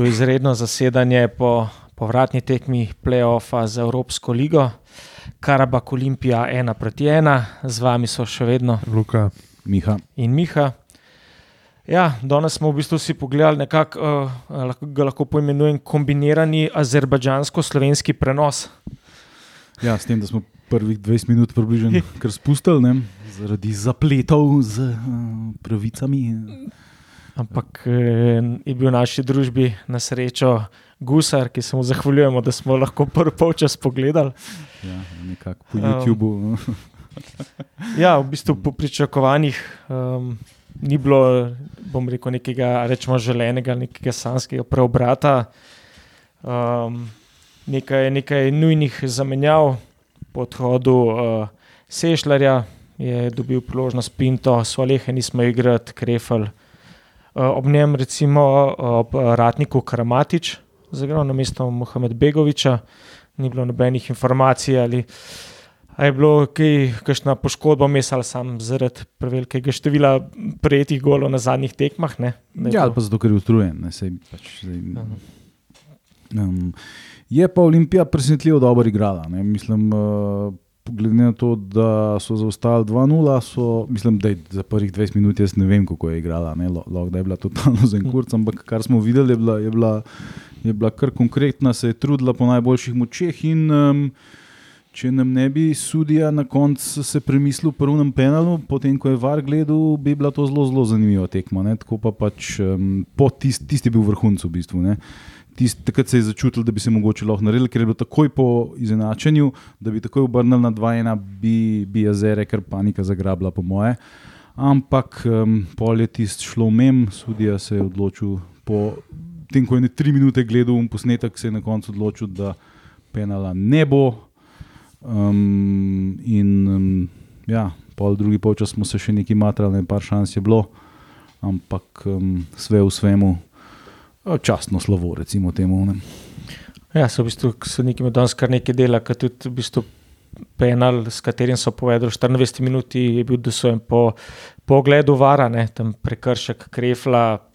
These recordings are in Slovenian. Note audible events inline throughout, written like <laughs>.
to izredno zasedanje po povratni tekmi Playoffa za Evropsko ligo. Karabak Olimpija 1 proti 1, z vami so še vedno Luka, Miha. in Miha. Ja, danes smo v bistvu si pogledali, nekako uh, lahko, ga lahko poimenujem kombinirani azerbajdžansko-slovenski prenos. Ja, s tem, da smo prvih 20 minut približno kar spustili, ne? zaradi zapletov z uh, pravicami. Ampak eh, je bil v naši družbi na srečo Gusar, ki se mu zahvaljujemo, da smo lahko prvi polčas pogledali. Ja, nekako po YouTubu. Ja, v bistvu po pričakovanjih um, ni bilo, bom rekel, nekega rečemo, želenega, nekega sanskega preobrata. Um, nekaj, nekaj nujnih zamenjav po odhodu uh, Sešljarja je dobil priložnost Pinto, Svalehe nismo igrati, Krefel. Uh, ob njem, recimo, ob Ratniku Karamatič, zagral na mesto Mohamed Begoviča, ni bilo nobenih informacij ali. Je bilo kaj, kakšna poškodba, mesal sam zaradi prevelikega števila prejetih golov na zadnjih tekmah? Ne? Ja, ali pa zato, ker je utrujen. ne, saj Pač, zdaj, um, je pa Olimpija presenetljivo dobro igrala. Ne? Mislim, uh, glede na to, da so zaostali 2-0, so, mislim, da je za prvih 20 minut jaz ne vem, kako je igrala. ne, Lahko da je bila totalno za kurc, ampak kar smo videli, je bila, je bila, je bila kar konkretna, se je trudila po najboljših močeh. In, um, če nam ne bi sudija na koncu se premislil po prvem penalu, potem ko je var gledal, bi bila to zelo, zelo zanimiva tekma. Ne? Tako pa pač um, po tist, tisti bil vrhunc v bistvu. ne. Tist, takrat se je začutil, da bi se mogoče lahko naredil, ker je bilo takoj po izenačenju, da bi takoj obrnil na 2-1, bi, bi jezere, ker panika zagrabila, po moje. Ampak um, pol je tisto šlo mem, sudija se je odločil, po tem, ko je ne tri minute gledal in posnetek, se je na koncu odločil, da penala ne bo. Um, in um, ja, pol drugi polčas smo se še nekaj matrali, par šans je bilo, ampak um, sve v svemu, častno slovo, recimo temu. Ne. Ja, so v bistvu sodniki imajo danes kar nekaj dela, ker tudi v bistvu penal, s katerim so povedali, 24 minut je bil dosojen po pogledu vara, ne, tam prekršek krefla.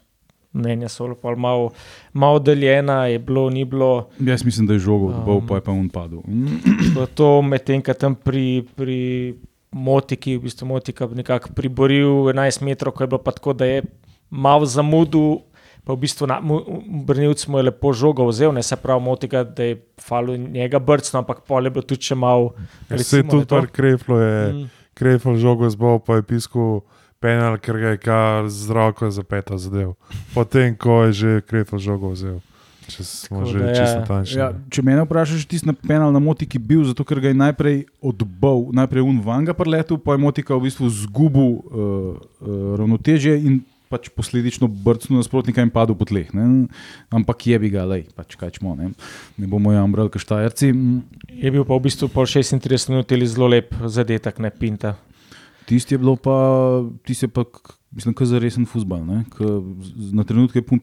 Mnenja so bila malo, malo deljena, je bilo, ni bilo. Jaz mislim, da je žogo Um. pa je pa on padel. Bilo To medtem, ko tam pri, pri Motiki, v bistvu Motika nekako priboril 11 metrov, ko je bilo pa tako, da je malo zamudil. Pa v bistvu Brnilc mu je lepo žogo vzel, ne se pravi, motika, da je falo njega brcno, ampak pol je bilo tudi še malo. se je recimo, tudi par kreflo, je Mm. kreflo žogo zbal, pa je pisal penal, ker ga je kar z roko za peto zadev. Potem, ko je že kreflo žogo vzel, če smo Tako že da ja. čisto tanjši. Ja, če me vprašaš, tisti na penal na motiki bil, zato ker ga je najprej odbal, najprej un vanga preletel, pa je motika v bistvu zgubil uh, uh, ravnotežje in pač posledično brcnil nasprotnika in padel po tleh. Ne? Ampak je bi ga, lej, pač kaj čmo, ne, ne bomo jamrali, kaj štajerci. Mm, Je bil pa v bistvu pol 36 minut ali zelo lep zadetek, ne pinta. Tisti je bilo pa, tisti je pa, mislim, kar za resen futbal. Na trenutke je pun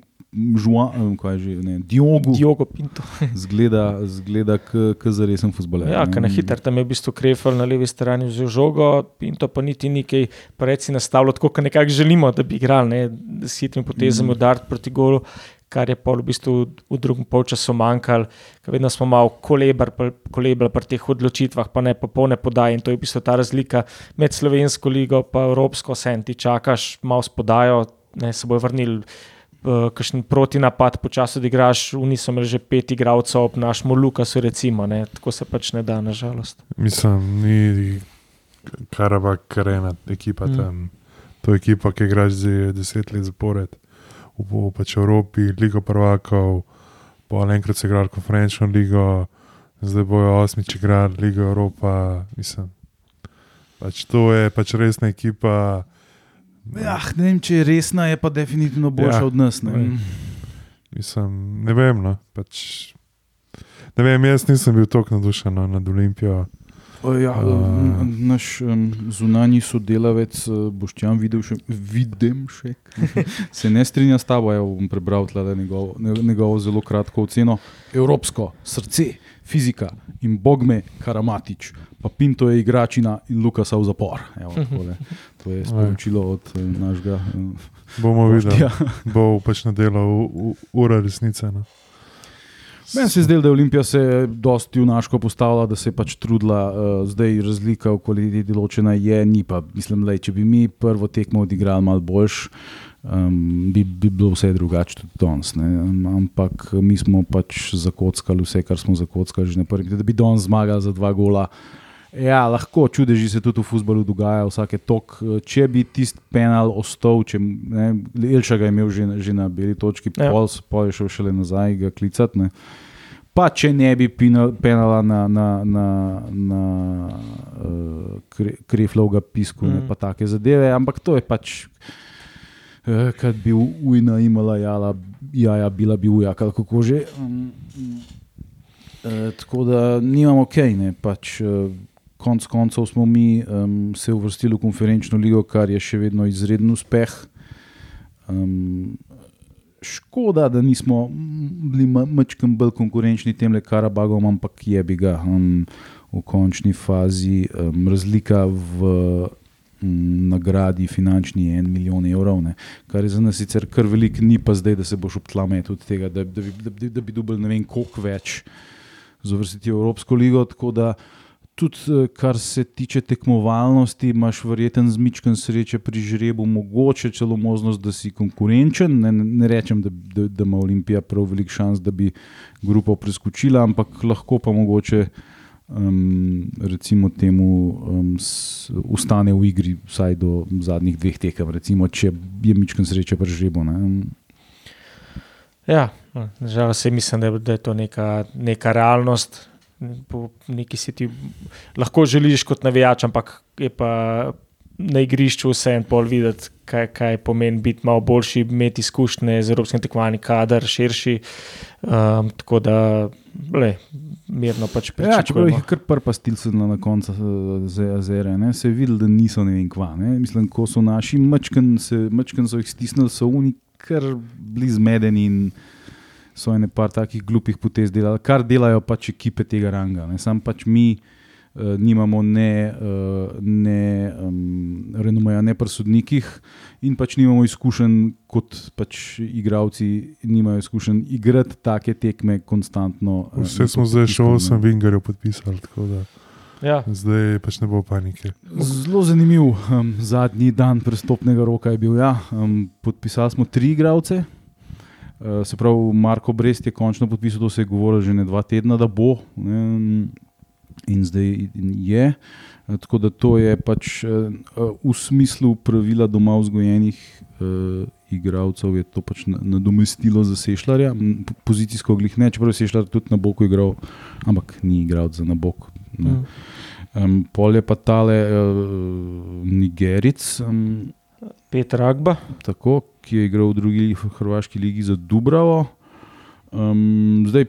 žuan, eh, kaj že, ne, Diogo. Diogo Pinto. <laughs> Zgleda, zgleda kot za resen futbaler. Ja, kaj na hiter, tam je v bistvu Krefel na levi strani vzel žogo, Pinto pa niti nekaj, pa reci nastavilo tako, kot nekako želimo, da bi igrali, ne, s hitrimi potezami Mm. udariti proti golu, kar je pol v bistvu v drugem polčasu manjkalo, ker vedno smo malo kolebali pri teh odločitvah, pa ne popolne podaje in to je v bistvu ta razlika med slovensko ligo in evropsko, sen ti čakaš, malo spodajo, ne se bojo vrnili. Uh, Kakšen protinapad, počasi odigraš, oni so imeli že pet igralcev, ob našemu Lukasu, recimo, ne? tako se pač ne da, nažalost. Mislim, ni Karabak, Karena, ekipa Mm. tam. To je ekipa, ki igra že deset let zapored. V, v pač Evropi, Ligo prvakov, po enkrat se igrali konferenčno ligo, zdaj bojo osmič igrali Ligo Evropa. Mislim, pač to je pač resna ekipa. Ja, ne vem, če je resna, je pa definitivno boljša ja. Od nas. Ne? Ne. Mislim, ne vem. No, pač, ne vem, jaz nisem bil tako navdušen no, nad Olimpijo. Ja, A. naš um, zunanji sodelavec uh, Boštjan Videmšek <laughs> se ne strinja s tabo. Evo, bom prebral tle njegovo, njegovo zelo kratko oceno. Evropsko srce, fizika in bogme Karamatič, pa Pinto je igračina in Lukasa v zapor. Evo, <laughs> takole. to je sporočilo od uh, našega. Uh, Bomo videli, bo pač nadela ura resnice. No. Meni se je zdelo, da je Olimpija se dosti junaško postavila, da se je pač trudila, uh, zdaj razlika v kvaliteti določena je, ni pa. Mislim, da če bi mi prvo tekmo odigrali malo boljš, um, bi, bi bilo vse drugače tudi danes. ne. Ampak mi smo pač zakockali vse, kar smo zakockali že na prvi. Da bi danes zmagali za dva gola. Ja, lahko čudeži se tudi v futbalu dogajajo, vsake tok. Če bi tisti penal ostal, če ne, Elša ga je imel že, že na beli točki, Ja. pol, pol je šel šele nazaj ga klicati. ne. Pa če ne bi pina- penala na, na, na, na uh, kre, kreflovga pisku, mm. ne pa take zadeve, ampak to je pač. Uh, kad bi ujna imela jala, jaja, bila bi ujak, ali kako že. Um, uh, tako da nimamo kaj, ne pač. Uh, Konc koncev smo mi um, se uvrstili v konferenčno ligo, kar je še vedno izreden uspeh. Um, škoda, da nismo bili mačkam bolj konkurenčni tem le Karabagom, ampak je bi ga um, v končni fazi um, razlika v um, nagradi finančni je en milijon evrov, ne, kar je za nas sicer kar velik, ni pa zdaj, da se boš obtlame tudi tega, da, da, da, bi- da bi dobil ne vem koliko več za vrstiti v Evropsko ligo. Tako da tudi, eh, kar se tiče tekmovalnosti, imaš verjeten zmičken sreče pri žrebu, mogoče celo možnost, da si konkurenčen. Ne, ne rečem, da, da, da ima Olimpija prav velik šans, da bi grupo preskočila, ampak lahko pa mogoče. Um, recimo temu um, s, ustane v igri vsaj do zadnjih dveh tekem, recimo, če je mičken sreče pri žrebu. Ne. Ja, žal se mislim, da da je to neka, neka realnost. Neki si ti lahko želiš kot navijač, ampak je pa na igrišču vse en pol videti, kaj, kaj pomeni biti malo boljši, imeti izkušnje z evropskim tekmovanjem, kader širši. Um, tako da, le, mirno pač Ja, čeprav jih pričakujemo. je kar prva stilcena na koncu eh, z azere, ne, se je videlo, da niso ne vem kva. Ne. Mislim, ko so naši mačken, se, mačken so jih stisnili, so oni kar bili zmedeni in so ene par takih glupih potez delali, kar delajo pač ekipe tega ranga. Ne. Sam pač mi uh, nimamo ne, uh, ne um, renomeja, ne pri sodnikih in pač nimamo izkušenj kot pač igravci, nimajo izkušenj igrati take tekme konstantno. eh, Vse smo zdaj še pritiskom, ne. osem vingarjev podpisali, tako da Ja, zdaj pač ne bo panike. Zelo zanimiv um, zadnji dan prestopnega roka je bil. Ja. Um, podpisali smo tri igralce. Uh, se pravi, Marko Brest je končno podpisal, to se je govorilo že ne dva tedna, da bo. Um, in zdaj je. Uh, Tako da to je pač uh, v smislu pravila doma vzgojenih uh, igralcev, je to pač na- nadomestilo za Sešljarja, pozicijsko glih ne, čeprav je Sešljar tudi na boku igral, ampak ni igralec za na bok. ne. Um, pol je pa tale uh, Nigeric, um, Peter Agba. tako, ki je igral v drugi hrvaški ligi za Dubravo. Um, zdaj,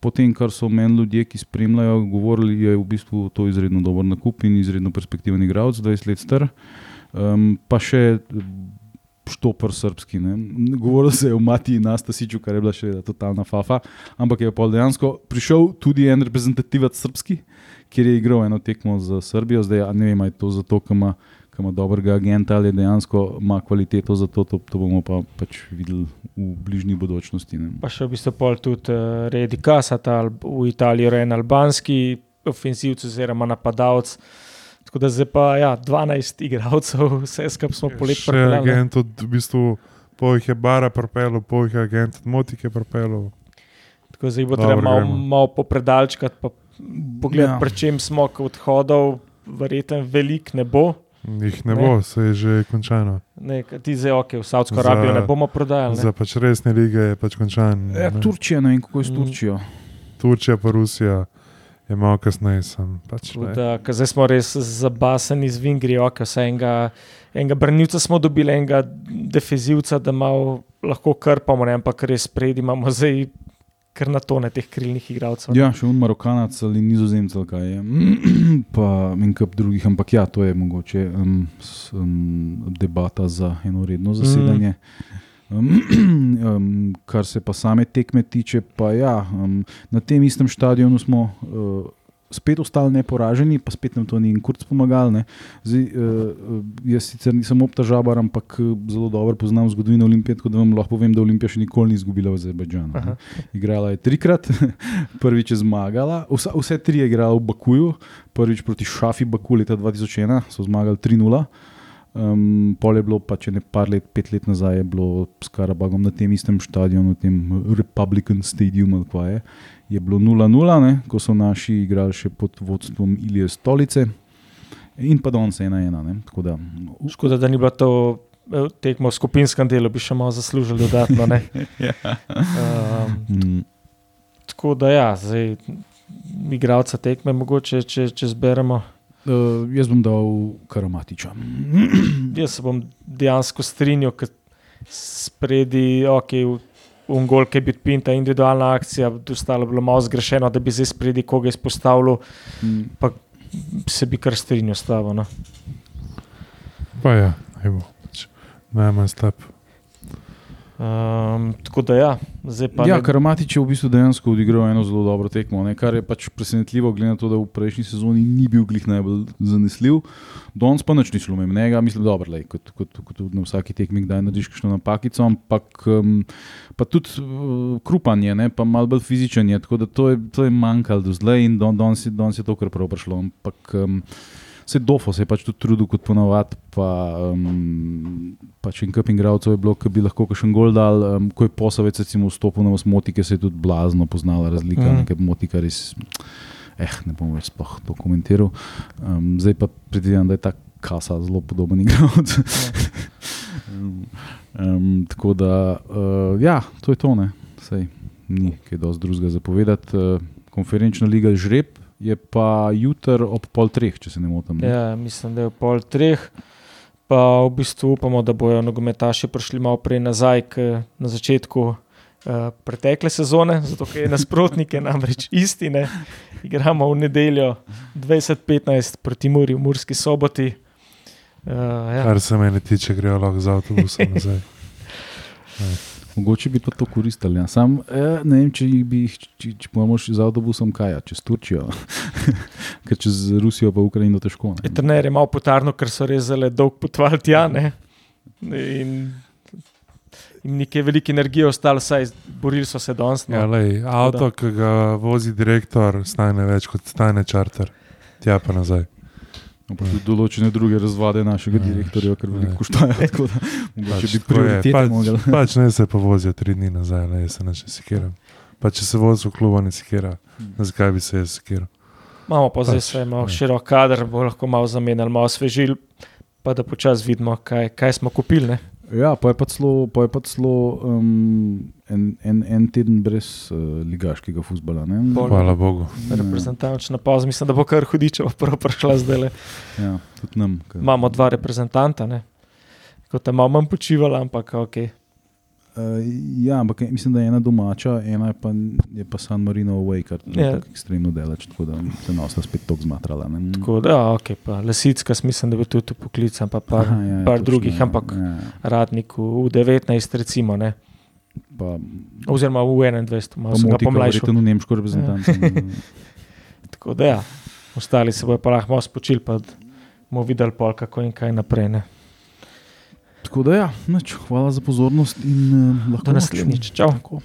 po tem, kar so meni ljudje, ki spremljajo, govorili, je v bistvu to izredno dober nakup in izredno perspektiven igralec, 20 let star. Um, pa še štopr srpski. Ne. Govorilo se je o Matiji Nastasiču, kar je bila še totalna fafa, ampak je pa dejansko prišel tudi en reprezentativec srpski, kjer je igral eno tekmo za Srbijo. Zdaj, ne vem, je to zato, ker ima, ker ima dobrega agenta ali dejansko ima kvaliteto za to, to, to bomo pa pač videli v bližnji bodočnosti. Ne. Pa še v bistvu pol tudi uh, Redi Kasata, v Italiji rejen albanski ofensivc oziroma napadalec. Tako da zdaj pa ja, 12 igralcev, vse skupaj smo polet Še agent od v bistvu. Po jih je bara propelo, po jih je agent od Motike propelo. Tako zdaj bo Dobro, treba malo, malo popredalčkati, pa pogledati, Ja. ja. pri čem smo odhodov, verjetno velik ne bo. Jih ne, Ne. bo, se je že končano. Ne, ti zdaj ok, v Saudsko Za- Arabijo ne bomo prodajali. Za Ne? pač resne lige je pač končan. Ja, ne. Turčija, ne vem, kako je s Mm. Turčijo. Turčija pa Rusija je malo kasneje. Sem, pač. Da, zdaj smo res zabaseni z Vingri, ok, vse enega, enega brnilca smo dobili, enega defenzivca, da malo lahko krpamo, ne? ampak res pred imamo zdaj kar na tone teh krilnih igralcev. Ja, še un Marokanac ali Nizozemec, ali kaj je. <clears throat> Pa in kup drugih, ampak ja, to je mogoče um, s, um, debata za eno redno zasedanje. Um, um, <clears throat> kar se pa same tekme tiče, pa ja, um, na tem istem stadionu smo. Uh, spet ostali neporaženi, pa spet nam to ni in kurc pomagal. Zdaj, uh, jaz sicer nisem obtažabar, ampak eh, zelo dobro poznam zgodovino Olimpije, tako da vam lahko povem, da Olimpija še nikoli ni izgubila v Azerbajdžanu. Igrala je trikrat, <laughs> prvič je zmagala, vse, vse tri je igrala v Bakuju, prvič proti Šafi Baku leta 2001, so zmagali 3-0. Um, pol je bilo, pa če ne par let, pet let nazaj, je bilo s Karabagom na tem istem stadionu, tem Republican Stadium, ali kaj je je bilo 0-0, ko so naši igrali še pod vodstvom Ilije Stolice in pa danes 1-1. Da, Škoda, da ni bilo to eh, tekmo v skupinskem delu, bi še malo zaslužili dodatno. <laughs> ja. um. Tako da ja, zdaj igralca tekme, mogoče če, če zberemo. Uh, jaz bom dal karamatiča. jaz se bom dejansko strinjal, ker spredi, ok, Ungol, ki je bil pinta, individualna akcija, ostalo bilo malo zgrešeno, da bi zdaj spredi koga izpostavil, mm. pa se bi kar strinjal s tabo. No? Pa ja, evo, pač najmanj step. Um, tako da, ja, zdaj pa. Ja, Karamatič je v bistvu dejansko odigral eno zelo dobro tekmo, ne? kar je pač presenetljivo, glede na to, da v prejšnji sezoni ni bil glih najbolj zanesljiv. Dons pa nič ni šlo mimo njega, mislim, da je kot, kot, kot, kot na vsaki tekmi, da narediš kakšno napakico, ampak um, pa tudi uh, krupanje, ne? pa malo bolj fizičen je, tako da to je, to je manjkalo do zdaj in danes don, don je to kar prav prišlo. Ampak, um, Vse dofo se je pač tudi trudil, kot ponovadi. Pa, um, pač in kup igralcev je bilo, ki bi lahko še en gol dal. Um, ko je posavec vstopil na motike, se je tudi blazno poznala razlika, mm. nekaj motika res. Eh, ne bom več sploh to komentiral. Um, zdaj pa predvidevam, da je ta kasa zelo podoben igralec. <laughs> um, um, tako da, uh, ja, to je to, ne. Sej, ni kaj dosti drugega zapovedati. Uh, konferenčna liga je žreb je pa jutr ob pol treh, če se ne motim. Ja, mislim, da je ob pol treh. Pa v bistvu upamo, da bodo nogometaši prišli malo prej nazaj, na začetku uh, pretekle sezone, zato je nasprotnike namreč istine. Igramo v nedeljo 2015 proti Muri v Murski soboti. Uh, ja. Kar se meni tiče, grejo lahko z avtobusom <laughs> nazaj. Mogoče bi pa to koristili. Ja. Sam eh, ne vem, če bi jih, če, če šli z avtobusom, kaj je, čez Turčijo, <laughs> ker čez Rusijo pa Ukrajino težko. Trener je malo potarno, ker so rezali dolg potvali tja. Ne? In jim nekaj velike energije ostalo, saj borili so se danes. No. Ja, avto, ki ga vozi direktor, stane več kot stane čarter, tja pa nazaj. No, tudi določene druge razvade našega direktorja, ker veliko koštajo. <laughs> Če bi prioritetno pač, <laughs> pač ne se pa vozijo tri dni nazaj, ne se ne sekiram. Pa če se vozijo v klubu, ne sekiram. Hmm. Zakaj bi se jaz sekiral? Imamo pa zdaj pač, imamo širok kader, bo lahko malo zamenjali, malo osvežili, pa da počasi vidimo, kaj, kaj smo kupili. Ne? Ja, pa je pa celo, pa je pa celo um, en, en, en teden brez uh, ligaškega futbola. Hvala Bogu. Reprezentančna pauza, mislim, da bo kar hudičevo prvo prišla zdaj. Ja, nam, Imamo dva reprezentanta, kot tam imamo manj počivala, ampak ok. Uh, ja, ampak mislim, da je ena domača, ena je pa, je pa San Marino Away, kar je yeah. Ja. ekstremno delač, tako da se nas spet tako zmatrala. Ne? Tako da, ja, ok, pa Lesicka, mislim, da bi tudi poklical, pa par, Aha, ja, par drugih, ne, ampak ja. radnik v 19, recimo. Ne? Pa, Oziroma v 21, malo se ga pomlajši. Tudi v nemško reprezentanco. <laughs> tako da, ja, ostali se bojo pa lahko spočili, pa bomo videli, pol, kako in kaj naprej. Ne? Tako da, ja, neč, hvala za pozornost in uh, lahko naslednjič. Čau. Tako.